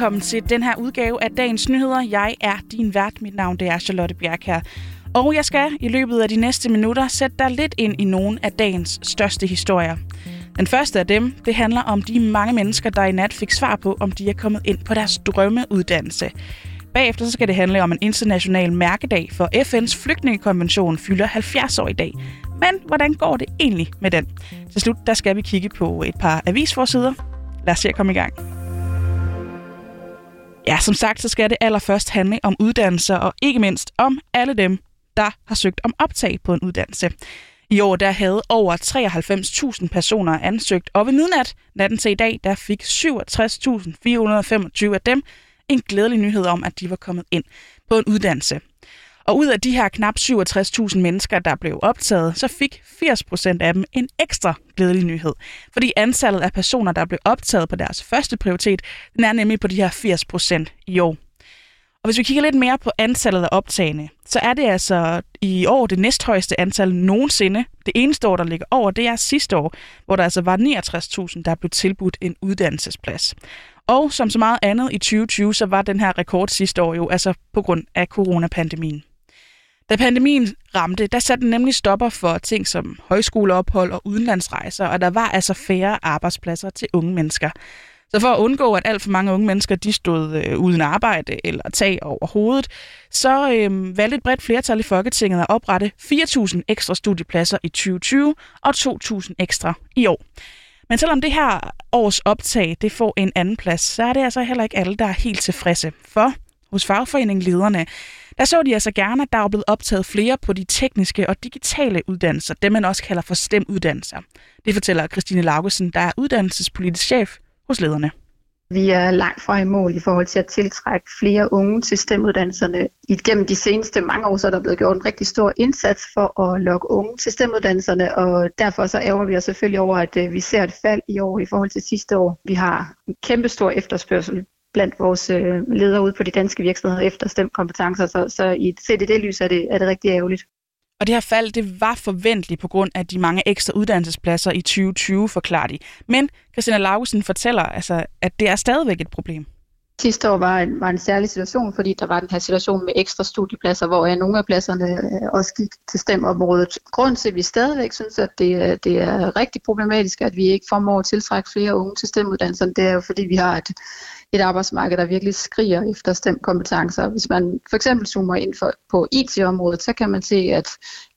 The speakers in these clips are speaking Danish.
velkommen til den her udgave af Dagens Nyheder. Jeg er din vært. Mit navn det er Charlotte Bjerg her. Og jeg skal i løbet af de næste minutter sætte dig lidt ind i nogle af dagens største historier. Den første af dem, det handler om de mange mennesker, der i nat fik svar på, om de er kommet ind på deres drømmeuddannelse. Bagefter så skal det handle om en international mærkedag, for FN's flygtningekonvention fylder 70 år i dag. Men hvordan går det egentlig med den? Til slut der skal vi kigge på et par avisforsider. Lad os se at komme i gang. Ja, som sagt, så skal det allerførst handle om uddannelser, og ikke mindst om alle dem, der har søgt om optag på en uddannelse. I år der havde over 93.000 personer ansøgt, og ved midnat natten til i dag, der fik 67.425 af dem en glædelig nyhed om, at de var kommet ind på en uddannelse. Og ud af de her knap 67.000 mennesker, der blev optaget, så fik 80% af dem en ekstra glædelig nyhed. Fordi antallet af personer, der blev optaget på deres første prioritet, den er nemlig på de her 80% i år. Og hvis vi kigger lidt mere på antallet af optagende, så er det altså i år det næsthøjeste antal nogensinde. Det eneste år, der ligger over, det er sidste år, hvor der altså var 69.000, der blev tilbudt en uddannelsesplads. Og som så meget andet i 2020, så var den her rekord sidste år jo altså på grund af coronapandemien. Da pandemien ramte, der satte den nemlig stopper for ting som højskoleophold og udenlandsrejser, og der var altså færre arbejdspladser til unge mennesker. Så for at undgå, at alt for mange unge mennesker de stod øh, uden arbejde eller tag over hovedet, så øh, valgte et bredt flertal i Folketinget at oprette 4.000 ekstra studiepladser i 2020 og 2.000 ekstra i år. Men selvom det her års optag det får en anden plads, så er det altså heller ikke alle, der er helt tilfredse. For hos fagforeningen Lederne, der så de altså gerne, at der er blevet optaget flere på de tekniske og digitale uddannelser, det man også kalder for STEM-uddannelser. Det fortæller Christine Laugesen, der er uddannelsespolitisk chef hos lederne. Vi er langt fra i mål i forhold til at tiltrække flere unge til STEM-uddannelserne. Igennem de seneste mange år så er der blevet gjort en rigtig stor indsats for at lokke unge til STEM-uddannelserne, og derfor så ærger vi os selvfølgelig over, at øh, vi ser et fald i år i forhold til sidste år. Vi har en kæmpe stor efterspørgsel blandt vores øh, ledere ude på de danske virksomheder efter STEM-kompetencer, så, så i, set i det lys er det, er det rigtig ærgerligt. Og det her fald, det var forventeligt på grund af de mange ekstra uddannelsespladser i 2020, forklarer de. Men Christina Lausen fortæller, altså, at det er stadigvæk et problem. Sidste år var en, var en særlig situation, fordi der var den her situation med ekstra studiepladser, hvor nogle af pladserne øh, også gik til stemområdet. Grunden til, at vi stadigvæk synes, at det, det er rigtig problematisk, at vi ikke formår at tiltrække flere unge til stemuddannelserne, det er jo fordi, vi har et, et arbejdsmarked, der virkelig skriger efter stemkompetencer. Hvis man for eksempel zoomer ind for, på IT-området, så kan man se, at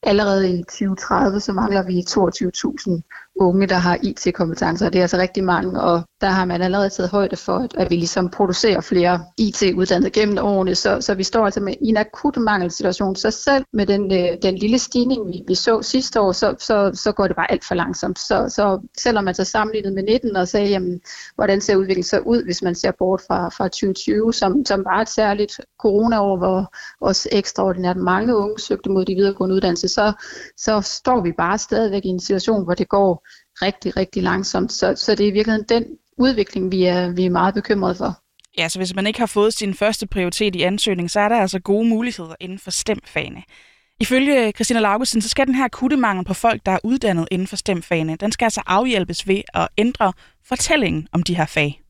allerede i 2030, så mangler vi 22.000 unge, der har IT-kompetencer. Det er altså rigtig mange, og der har man allerede taget højde for, at vi ligesom producerer flere IT-uddannede gennem årene, så, så vi står altså med en akut mangelsituation. Så selv med den, øh, den lille stigning, vi, vi så sidste år, så, så, så går det bare alt for langsomt. Så, så selvom man så sammenlignet med 19 og sagde, jamen, hvordan ser udviklingen så ud, hvis man ser bort fra, fra 2020, som, som var et særligt corona-år, hvor også ekstraordinært mange unge søgte mod de videregående uddannelser, så, så står vi bare stadigvæk i en situation, hvor det går rigtig, rigtig langsomt. Så, så det er i virkeligheden den udvikling, vi er, vi er meget bekymrede for. Ja, så hvis man ikke har fået sin første prioritet i ansøgning, så er der altså gode muligheder inden for stemfagene. Ifølge Christina Laugesen, så skal den her kuttemangel på folk, der er uddannet inden for stemfagene, den skal altså afhjælpes ved at ændre fortællingen om de her fag.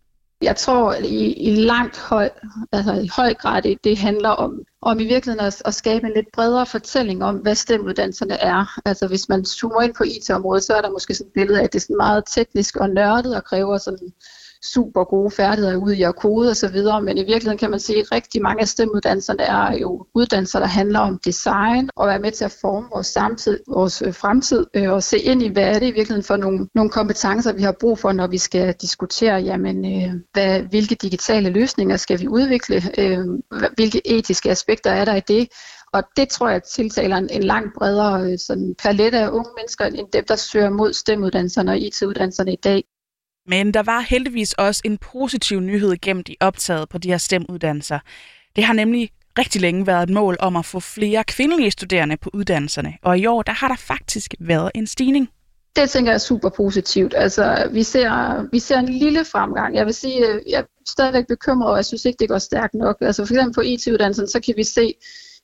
Jeg tror i, i langt høj, altså i høj grad, det, det handler om, om i virkeligheden at, at skabe en lidt bredere fortælling om, hvad stemuddannelserne er. Altså hvis man zoomer ind på IT-området, så er der måske sådan et billede af, at det er sådan meget teknisk og nørdet og kræver sådan super gode færdigheder ude i at kode og så videre, men i virkeligheden kan man sige, at rigtig mange af STEM-uddannelserne er jo uddannelser, der handler om design og være med til at forme vores samtid, vores øh, fremtid øh, og se ind i, hvad er det i virkeligheden for nogle, nogle kompetencer, vi har brug for, når vi skal diskutere, jamen, øh, hvad, hvilke digitale løsninger skal vi udvikle, øh, hvilke etiske aspekter er der i det, og det tror jeg tiltaler en, en langt bredere øh, sådan, palette af unge mennesker, end dem, der søger mod STEM-uddannelserne og IT-uddannelserne i dag. Men der var heldigvis også en positiv nyhed gennem de optaget på de her stemuddannelser. Det har nemlig rigtig længe været et mål om at få flere kvindelige studerende på uddannelserne, og i år der har der faktisk været en stigning. Det tænker jeg er super positivt. Altså, vi ser, vi ser en lille fremgang. Jeg vil sige, øh, jeg er stadigvæk bekymret, og jeg synes ikke, det går stærkt nok. Altså for eksempel på IT-uddannelsen, så kan vi se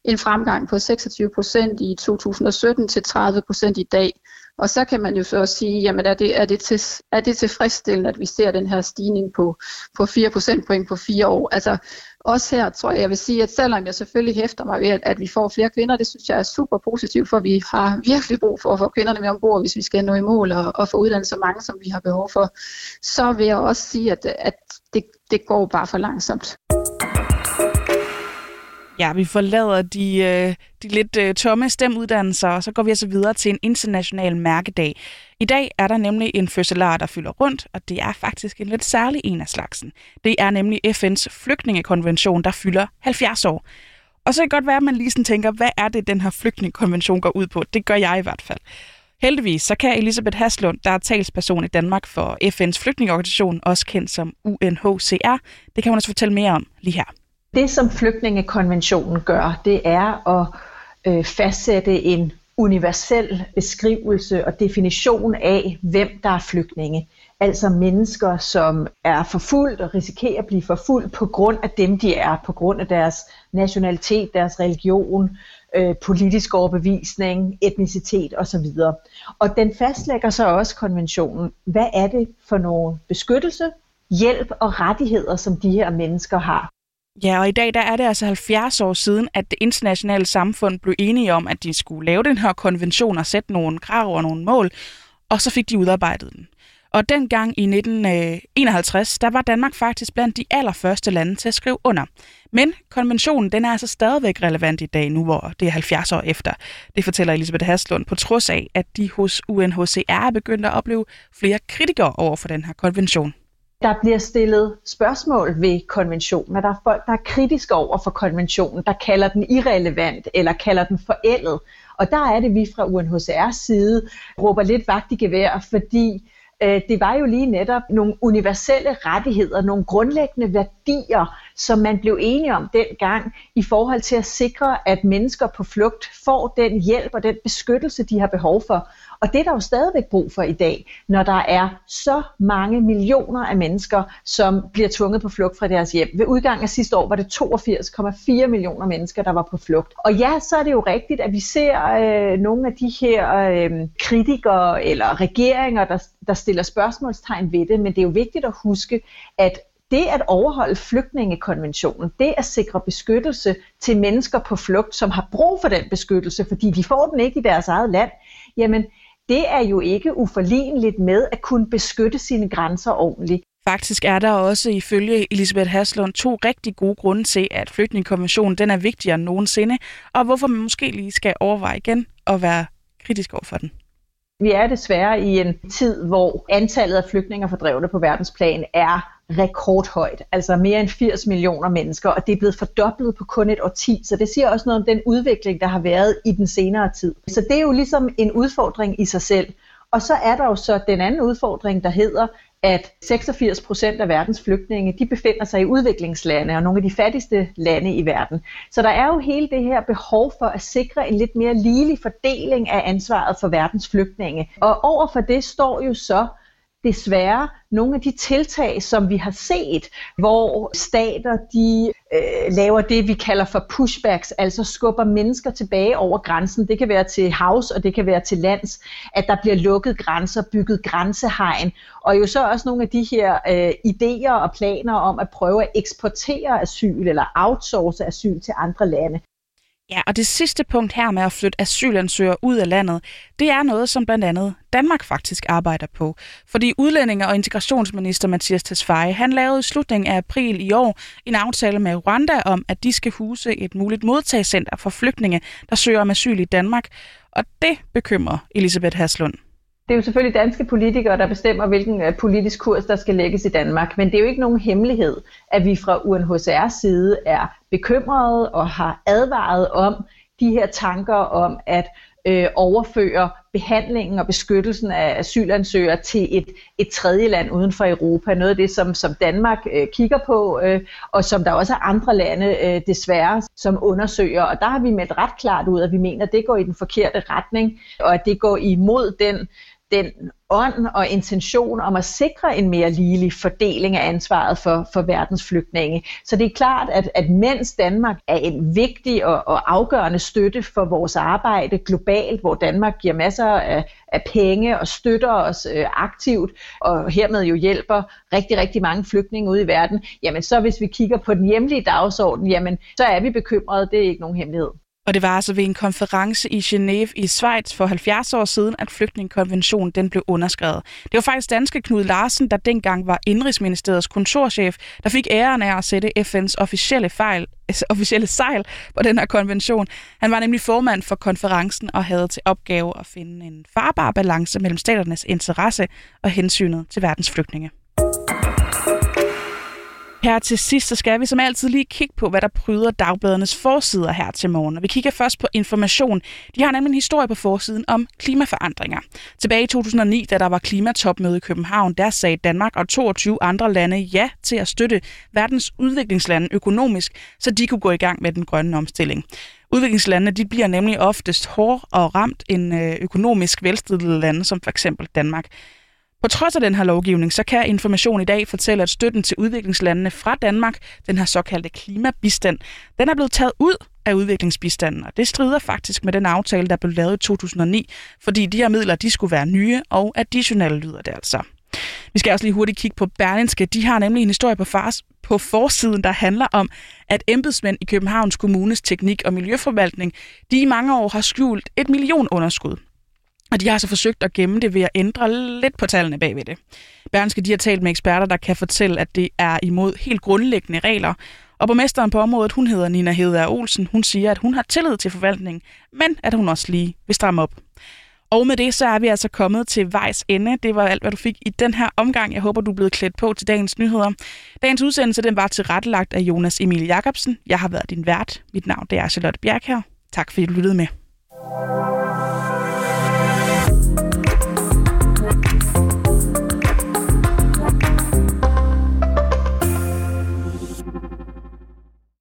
en fremgang på 26 procent i 2017 til 30 procent i dag. Og så kan man jo så også sige, jamen er det, er det, til, er det tilfredsstillende, at vi ser den her stigning på, på 4 procentpoint på fire år? Altså også her tror jeg, jeg vil sige, at selvom jeg selvfølgelig hæfter mig ved, at, at vi får flere kvinder, det synes jeg er super positivt, for vi har virkelig brug for at få kvinderne med ombord, hvis vi skal nå i mål og, og få uddannet så mange, som vi har behov for. Så vil jeg også sige, at, at det, det går bare for langsomt. Ja, vi forlader de, øh, de lidt øh, tomme stemuddannelser, og så går vi altså videre til en international mærkedag. I dag er der nemlig en fødselar, der fylder rundt, og det er faktisk en lidt særlig en af slagsen. Det er nemlig FN's flygtningekonvention, der fylder 70 år. Og så kan det godt være, at man lige sådan tænker, hvad er det, den her flygtningekonvention går ud på? Det gør jeg i hvert fald. Heldigvis så kan Elisabeth Haslund, der er talsperson i Danmark for FN's flygtningeorganisation, også kendt som UNHCR, det kan hun også fortælle mere om lige her. Det, som flygtningekonventionen gør, det er at øh, fastsætte en universel beskrivelse og definition af, hvem der er flygtninge. Altså mennesker, som er forfulgt og risikerer at blive forfulgt på grund af dem, de er, på grund af deres nationalitet, deres religion, øh, politisk overbevisning, etnicitet osv. Og den fastlægger så også konventionen, hvad er det for nogle beskyttelse, hjælp og rettigheder, som de her mennesker har. Ja, og i dag der er det altså 70 år siden, at det internationale samfund blev enige om, at de skulle lave den her konvention og sætte nogle krav og nogle mål, og så fik de udarbejdet den. Og dengang i 1951, øh, der var Danmark faktisk blandt de allerførste lande til at skrive under. Men konventionen den er altså stadigvæk relevant i dag, nu hvor det er 70 år efter. Det fortæller Elisabeth Haslund på trods af, at de hos UNHCR er begyndt at opleve flere kritikere over for den her konvention. Der bliver stillet spørgsmål ved konventionen, og der er folk, der er kritiske over for konventionen, der kalder den irrelevant eller kalder den forældet. Og der er det, vi fra UNHCR's side råber lidt vagt i gevær, fordi øh, det var jo lige netop nogle universelle rettigheder, nogle grundlæggende værdier, som man blev enige om dengang i forhold til at sikre, at mennesker på flugt får den hjælp og den beskyttelse, de har behov for. Og det er der jo stadigvæk brug for i dag, når der er så mange millioner af mennesker, som bliver tvunget på flugt fra deres hjem. Ved udgangen af sidste år var det 82,4 millioner mennesker, der var på flugt. Og ja, så er det jo rigtigt, at vi ser øh, nogle af de her øh, kritikere eller regeringer, der, der stiller spørgsmålstegn ved det, men det er jo vigtigt at huske, at det at overholde flygtningekonventionen, det at sikre beskyttelse til mennesker på flugt, som har brug for den beskyttelse, fordi de får den ikke i deres eget land, jamen det er jo ikke uforligneligt med at kunne beskytte sine grænser ordentligt. Faktisk er der også ifølge Elisabeth Haslund to rigtig gode grunde til, at flygtningekonventionen den er vigtigere end nogensinde, og hvorfor man måske lige skal overveje igen at være kritisk over for den. Vi er desværre i en tid, hvor antallet af flygtninge og fordrevne på verdensplan er rekordhøjt, altså mere end 80 millioner mennesker, og det er blevet fordoblet på kun et årti, så det siger også noget om den udvikling, der har været i den senere tid. Så det er jo ligesom en udfordring i sig selv. Og så er der jo så den anden udfordring, der hedder, at 86 procent af verdens flygtninge, de befinder sig i udviklingslande og nogle af de fattigste lande i verden. Så der er jo hele det her behov for at sikre en lidt mere ligelig fordeling af ansvaret for verdens flygtninge. Og over for det står jo så desværre nogle af de tiltag, som vi har set, hvor stater de øh, laver det, vi kalder for pushbacks, altså skubber mennesker tilbage over grænsen. Det kan være til havs, og det kan være til lands, at der bliver lukket grænser, bygget grænsehegn, og jo så også nogle af de her øh, idéer og planer om at prøve at eksportere asyl eller outsource asyl til andre lande. Ja, og det sidste punkt her med at flytte asylansøgere ud af landet, det er noget, som blandt andet Danmark faktisk arbejder på. Fordi udlændinge- og integrationsminister Mathias Tesfaye, han lavede i slutningen af april i år en aftale med Rwanda om, at de skal huse et muligt modtagscenter for flygtninge, der søger om asyl i Danmark. Og det bekymrer Elisabeth Haslund det er jo selvfølgelig danske politikere, der bestemmer, hvilken øh, politisk kurs, der skal lægges i Danmark. Men det er jo ikke nogen hemmelighed, at vi fra UNHCR's side er bekymrede og har advaret om de her tanker om at øh, overføre behandlingen og beskyttelsen af asylansøgere til et, et tredje land uden for Europa. Noget af det, som, som Danmark øh, kigger på, øh, og som der også er andre lande øh, desværre, som undersøger. Og der har vi meldt ret klart ud, at vi mener, at det går i den forkerte retning, og at det går imod den den ånd og intention om at sikre en mere ligelig fordeling af ansvaret for, for verdens flygtninge. Så det er klart, at, at mens Danmark er en vigtig og, og afgørende støtte for vores arbejde globalt, hvor Danmark giver masser af, af penge og støtter os øh, aktivt, og hermed jo hjælper rigtig, rigtig mange flygtninge ude i verden, jamen så hvis vi kigger på den hjemlige dagsorden, jamen så er vi bekymrede, det er ikke nogen hemmelighed. Og det var altså ved en konference i Genève i Schweiz for 70 år siden, at flygtningekonventionen den blev underskrevet. Det var faktisk danske Knud Larsen, der dengang var Indrigsministeriets kontorchef, der fik æren af at sætte FN's officielle, fejl, altså officielle sejl på den her konvention. Han var nemlig formand for konferencen og havde til opgave at finde en farbar balance mellem staternes interesse og hensynet til verdens flygtninge. Her til sidst, så skal vi som altid lige kigge på, hvad der pryder dagbladernes forsider her til morgen. Og vi kigger først på information. De har nemlig en historie på forsiden om klimaforandringer. Tilbage i 2009, da der var klimatopmøde i København, der sagde Danmark og 22 andre lande ja til at støtte verdens udviklingslande økonomisk, så de kunne gå i gang med den grønne omstilling. Udviklingslandene de bliver nemlig oftest hårdt og ramt end øh, økonomisk velstillede lande, som for eksempel Danmark. På trods af den her lovgivning, så kan Information i dag fortælle, at støtten til udviklingslandene fra Danmark, den her såkaldte klimabistand, den er blevet taget ud af udviklingsbistanden, og det strider faktisk med den aftale, der blev lavet i 2009, fordi de her midler, de skulle være nye og additionelle, lyder det altså. Vi skal også lige hurtigt kigge på Berlinske. De har nemlig en historie på, fars, på forsiden, der handler om, at embedsmænd i Københavns Kommunes teknik- og miljøforvaltning, de i mange år har skjult et millionunderskud. Og de har så forsøgt at gemme det ved at ændre lidt på tallene bagved det. Berlingske de har talt med eksperter, der kan fortælle, at det er imod helt grundlæggende regler. Og borgmesteren på området, hun hedder Nina Hedder Olsen, hun siger, at hun har tillid til forvaltningen, men at hun også lige vil stramme op. Og med det, så er vi altså kommet til vejs ende. Det var alt, hvad du fik i den her omgang. Jeg håber, du er blevet klædt på til dagens nyheder. Dagens udsendelse den var tilrettelagt af Jonas Emil Jacobsen. Jeg har været din vært. Mit navn det er Charlotte Bjerg her. Tak fordi du lyttede med.